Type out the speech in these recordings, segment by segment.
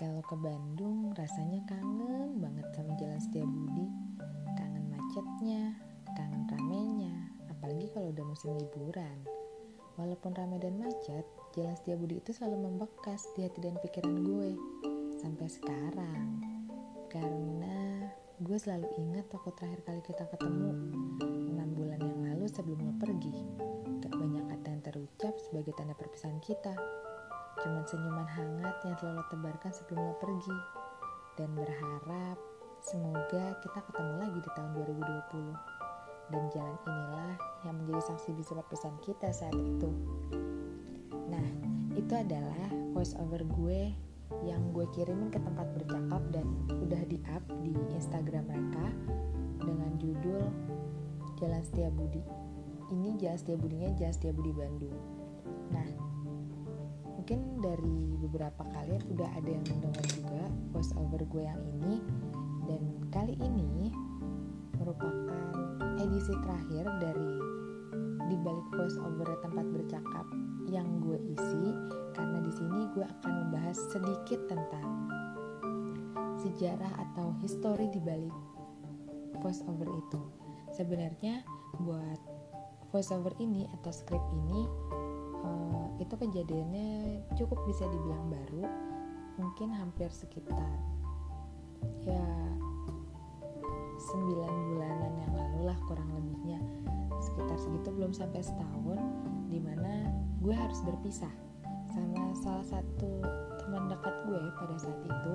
Kalau ke Bandung rasanya kangen banget sama Jalan Setiabudi. Kangen macetnya, kangen ramenya, apalagi kalau udah musim liburan. Walaupun rame dan macet, Jalan Setiabudi itu selalu membekas di hati dan pikiran gue sampai sekarang. Karena gue selalu ingat waktu terakhir kali kita ketemu 6 bulan yang lalu sebelum lo pergi. Gak banyak kata yang terucap sebagai tanda perpisahan kita Cuman senyuman hangat yang selalu tebarkan sebelum lo pergi. Dan berharap semoga kita ketemu lagi di tahun 2020. Dan jalan inilah yang menjadi saksi bisu perpisahan kita saat itu. Nah, itu adalah voice over gue yang gue kirimin ke tempat bercakap dan udah di up di Instagram mereka dengan judul Jalan Setia Budi. Ini Jalan Setia Budinya Jalan Setia Budi Bandung. Nah, mungkin dari beberapa kalian udah ada yang mendengar juga voice over gue yang ini dan kali ini merupakan edisi terakhir dari di balik voice over tempat bercakap yang gue isi karena di sini gue akan membahas sedikit tentang sejarah atau histori di balik voice over itu. Sebenarnya buat voice over ini atau script ini uh, itu kejadiannya cukup bisa dibilang baru mungkin hampir sekitar ya 9 bulanan yang lalu lah kurang lebihnya. Sekitar segitu belum sampai setahun di mana gue harus berpisah sama salah satu teman dekat gue pada saat itu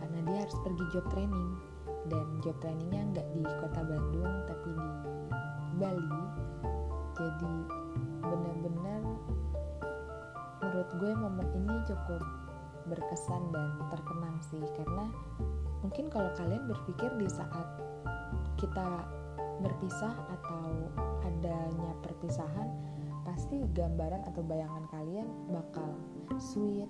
karena dia harus pergi job training. Dan job trainingnya nggak di kota Bandung tapi di Bali gue momen ini cukup berkesan dan terkenang sih karena mungkin kalau kalian berpikir di saat kita berpisah atau adanya perpisahan pasti gambaran atau bayangan kalian bakal sweet,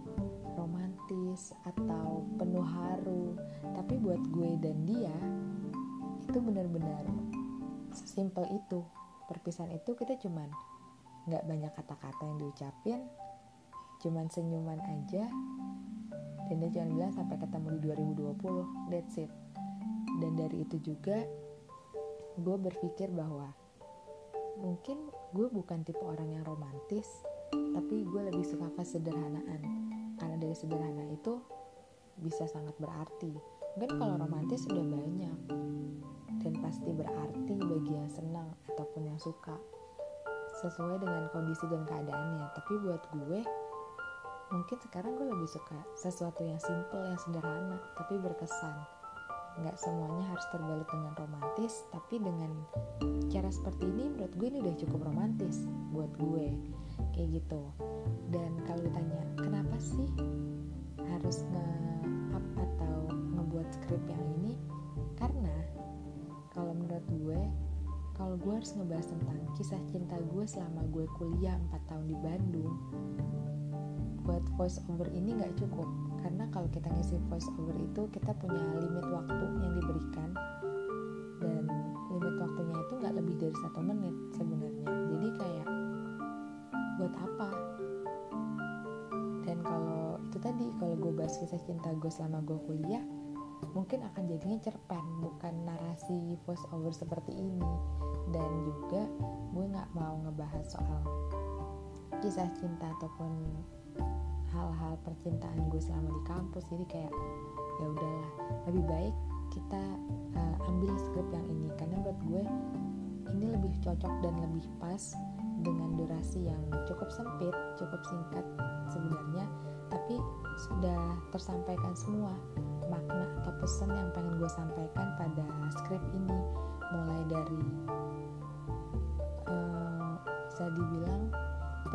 romantis atau penuh haru. Tapi buat gue dan dia itu benar-benar sesimpel itu. Perpisahan itu kita cuman nggak banyak kata-kata yang diucapin cuman senyuman aja. Dan dia cuma bilang sampai ketemu di 2020 that's it. Dan dari itu juga gue berpikir bahwa mungkin gue bukan tipe orang yang romantis tapi gue lebih suka kesederhanaan. Karena dari sederhana itu bisa sangat berarti. Mungkin kalau romantis sudah banyak dan pasti berarti bagi yang senang ataupun yang suka. Sesuai dengan kondisi dan keadaannya. Tapi buat gue mungkin sekarang gue lebih suka sesuatu yang simple yang sederhana tapi berkesan. Nggak semuanya harus terbalut dengan romantis tapi dengan cara seperti ini menurut gue ini udah cukup romantis buat gue. Kayak gitu. Dan kalau ditanya kenapa sih harus nge-up atau ngebuat skrip yang ini? Karena kalau menurut gue kalau gue harus ngebahas tentang kisah cinta gue selama gue kuliah 4 tahun di Bandung buat voice over ini nggak cukup. Karena kalau kita ngisi voice over itu kita punya limit waktu yang diberikan. Dan limit waktunya itu nggak lebih dari satu menit sebenarnya. Jadi kayak buat apa? Dan kalau itu tadi kalau gue bahas kisah cinta gue selama gue kuliah mungkin akan jadinya cerpen bukan narasi voice over seperti ini. Dan juga gue nggak mau ngebahas soal kisah cinta ataupun hal-hal percintaan gue selama di kampus jadi kayak ya udahlah lebih baik kita uh, ambil skrip yang ini. Karena buat gue ini lebih cocok dan lebih pas dengan durasi yang cukup sempit cukup singkat sebenarnya tapi sudah tersampaikan semua makna atau pesan yang pengen gue sampaikan pada skrip ini. Mulai dari uh, bisa dibilang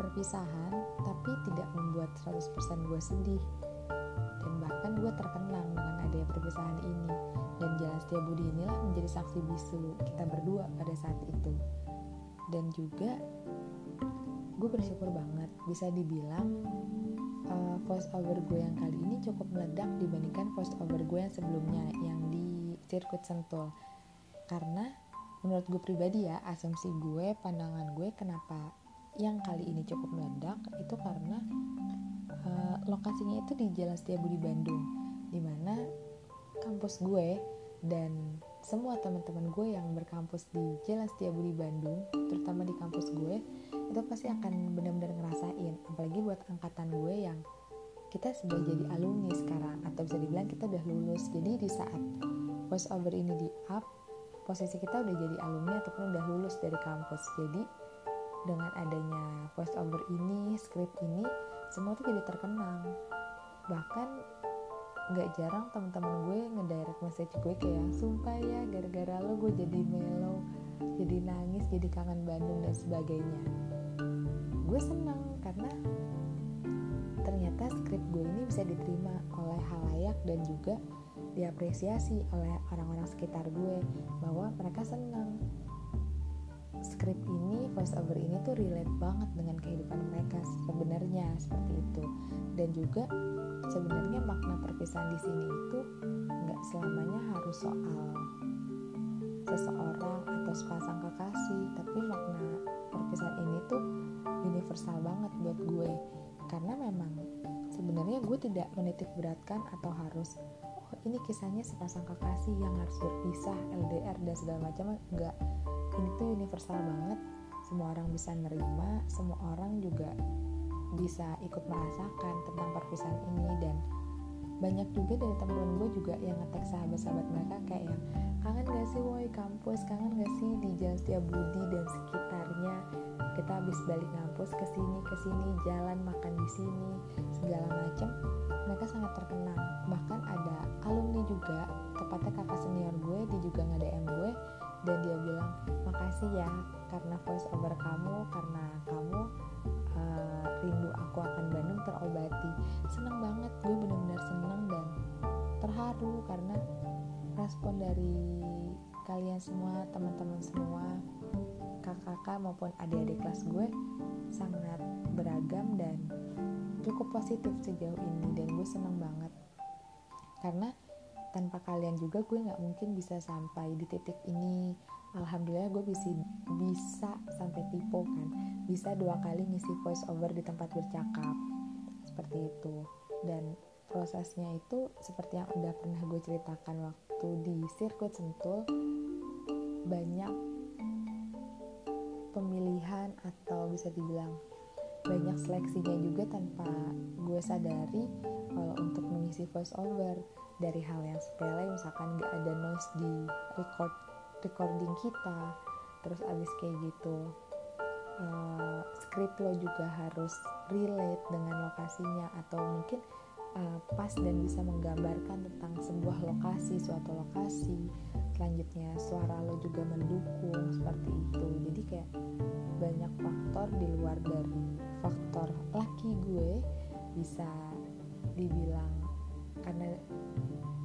perpisahan tapi tidak membuat 100% gue sedih. Dan bahkan gue terkenang dengan adanya perpisahan ini. Dan jalan setia budi inilah menjadi saksi bisu kita berdua pada saat itu. Dan juga gue bersyukur banget bisa dibilang uh, voice over gue yang kali ini cukup meledak dibandingkan voice over gue yang sebelumnya yang di sirkuit sentul. Karena menurut gue pribadi ya asumsi gue pandangan gue kenapa yang kali ini cukup meledak itu karena uh, lokasinya itu di Jalan Setiabudi Bandung di mana kampus gue dan semua teman-teman gue yang berkampus di Jalan Setiabudi Bandung terutama di kampus gue itu pasti akan benar-benar ngerasain. Apalagi buat angkatan gue yang kita sudah jadi alumni sekarang atau bisa dibilang kita udah lulus. Jadi di saat voice over ini di up posisi kita udah jadi alumni ataupun udah lulus dari kampus. Jadi dengan adanya voice over ini script ini semua tuh jadi terkenang. Bahkan nggak jarang teman-teman gue ngedirect message gue kayak sumpah ya gara-gara lo gue jadi melo jadi nangis jadi kangen Bandung dan sebagainya. Gue senang karena ternyata skrip gue ini bisa diterima oleh halayak dan juga diapresiasi oleh orang-orang sekitar gue bahwa mereka senang skrip ini voice over ini tuh relate banget dengan kehidupan mereka sebenarnya seperti itu. Dan juga sebenarnya makna perpisahan di sini itu nggak selamanya harus soal seseorang atau sepasang kekasih tapi makna perpisahan ini tuh universal banget buat gue. Karena memang sebenarnya gue tidak menitik beratkan atau harus oh ini kisahnya sepasang kekasih yang harus berpisah LDR dan segala macam. Enggak ini tuh universal banget. Semua orang bisa nerima semua orang juga bisa ikut merasakan tentang perpisahan ini. Dan banyak juga dari teman-teman gue juga yang ngetek sahabat-sahabat mereka kayak yang kangen gak sih woi kampus? Kangen gak sih di Jalan Budi dan sekitarnya? Kita habis balik kampus ke sini ke sini jalan makan di sini segala macam mereka sangat terkenang bahkan ada alumni juga tepatnya kakak senior gue dia juga nge DM gue dan dia bilang makasih ya karena voice over kamu karena kamu uh, rindu aku akan Bandung terobati. Seneng banget gue bener-bener seneng dan terharu karena respon dari kalian semua teman-teman semua kakak-kakak maupun adik-adik kelas gue sangat beragam dan cukup positif sejauh ini dan gue seneng banget. Karena tanpa kalian juga gue nggak mungkin bisa sampai di titik ini. Alhamdulillah gue bisa bisa sampai tipe kan. Bisa dua kali ngisi voice over di tempat bercakap. Seperti itu. Dan prosesnya itu seperti yang udah pernah gue ceritakan waktu di sirkuit sentul banyak pemilihan atau bisa dibilang banyak seleksinya juga tanpa gue sadari kalau untuk mengisi voice over dari hal yang sepele misalkan gak ada noise di record recording kita terus abis kayak gitu uh, script lo juga harus relate dengan lokasinya atau mungkin uh, pas dan bisa menggambarkan tentang sebuah lokasi suatu lokasi selanjutnya suara lo juga mendukung seperti faktor di luar dari faktor laki gue bisa dibilang karena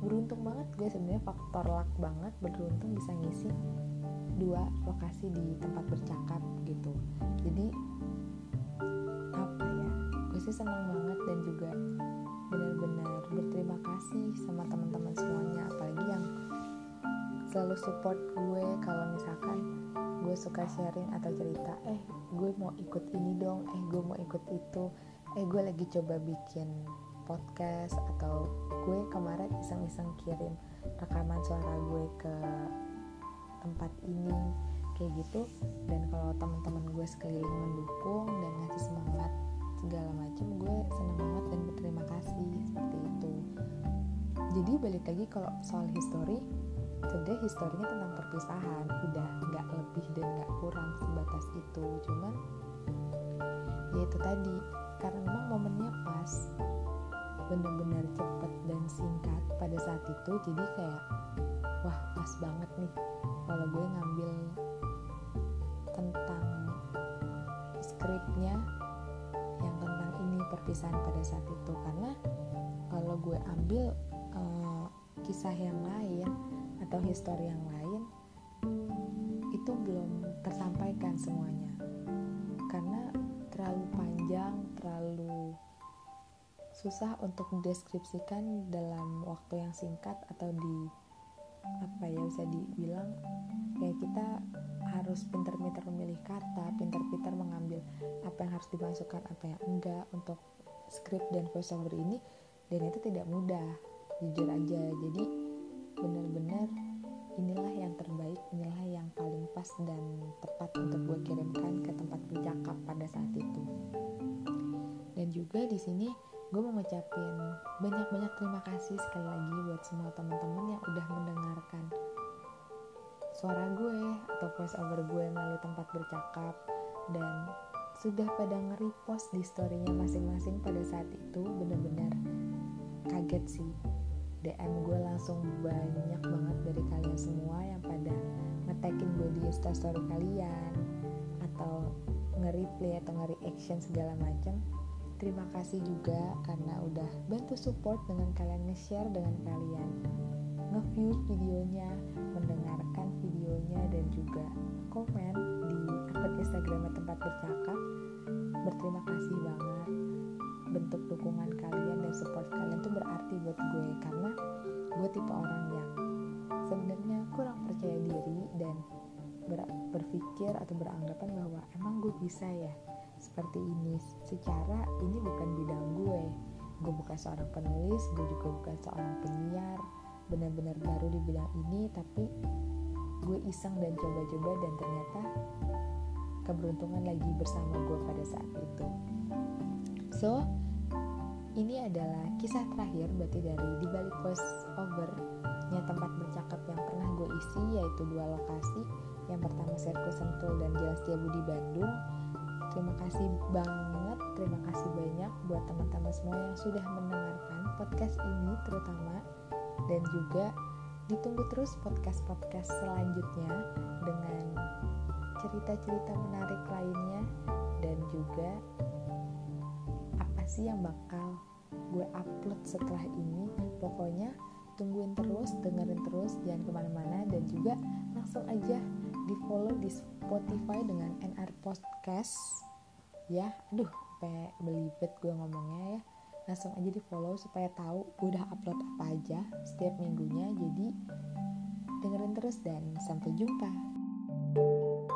beruntung banget gue sebenarnya faktor luck banget beruntung bisa ngisi dua lokasi di tempat bercakap gitu. Jadi apa ya gue sih senang banget dan juga benar-benar berterima kasih sama teman-teman semuanya apalagi yang selalu support gue kalau misalkan gue suka sharing atau cerita eh gue mau ikut ini dong eh gue mau ikut itu eh gue lagi coba bikin podcast atau gue kemarin iseng-iseng kirim rekaman suara gue ke tempat ini kayak gitu. Dan kalau teman-teman gue sekeliling mendukung dan ngasih semangat segala macam gue senang banget dan berterima kasih seperti itu. Jadi balik lagi kalau soal history sebenarnya historinya tentang perpisahan. Udah nggak lebih dan nggak kurang sebatas itu. Cuman ya itu tadi. Karena memang momennya pas. Benar-benar cepet dan singkat pada saat itu. Jadi kayak wah pas banget nih. Kalau gue ngambil tentang skripnya yang tentang ini perpisahan pada saat itu. Karena kalau gue ambil uh, kisah yang lain atau histori yang lain itu belum tersampaikan semuanya. Karena terlalu panjang terlalu susah untuk mendeskripsikan dalam waktu yang singkat atau di apa ya bisa dibilang kayak kita harus pintar-pintar memilih kata, pintar-pintar mengambil apa yang harus dimasukkan, apa yang enggak. Untuk script dan voiceover ini dan itu tidak mudah jujur aja. Jadi benar-benar pas dan tepat untuk gue kirimkan ke tempat bercakap pada saat itu. Dan juga di sini gue mau ngucapin banyak-banyak terima kasih sekali lagi buat semua teman-teman yang udah mendengarkan suara gue atau voice over gue melalui tempat bercakap dan sudah pada nge-repost di storynya masing-masing pada saat itu. Bener-bener kaget sih DM gue langsung banyak banget dari kalian semua yang pada ngetekin gue di instastory kalian atau nge-replay atau nge-reaction segala macam terima kasih juga karena udah bantu support dengan kalian nge-share dengan kalian. Nge-view videonya mendengarkan videonya dan juga komen di akun Instagram tempat bercakap. Berterima kasih banget bentuk dukungan kalian dan support kalian tuh berarti buat gue. Karena gue tipe orang yang sebenarnya kurang percaya diri dan ber berpikir atau beranggapan bahwa emang gue bisa ya seperti ini. Secara ini bukan bidang gue. Gue bukan seorang penulis gue juga bukan seorang penyiar benar-benar baru di bidang ini tapi gue iseng dan coba-coba dan ternyata keberuntungan lagi bersama gue pada saat itu. So ini adalah kisah terakhir berarti dari di balik voice overnya tempat bercakap yang pernah gue isi yaitu dua lokasi. Yang pertama Sirkus Sentul dan Jalan Setiabudi Bandung. Terima kasih banget terima kasih banyak buat teman-teman semua yang sudah mendengarkan podcast ini terutama. Dan juga ditunggu terus podcast-podcast selanjutnya dengan cerita-cerita menarik lainnya. Dan juga sih yang bakal gue upload setelah ini? Pokoknya tungguin terus dengerin terus jangan ke mana-mana dan juga langsung aja di follow di Spotify dengan NR Podcast. Ya aduh sampai belibet gue ngomongnya ya. Langsung aja di follow supaya tahu gue udah upload apa aja setiap minggunya. Jadi dengerin terus dan sampai jumpa. thank you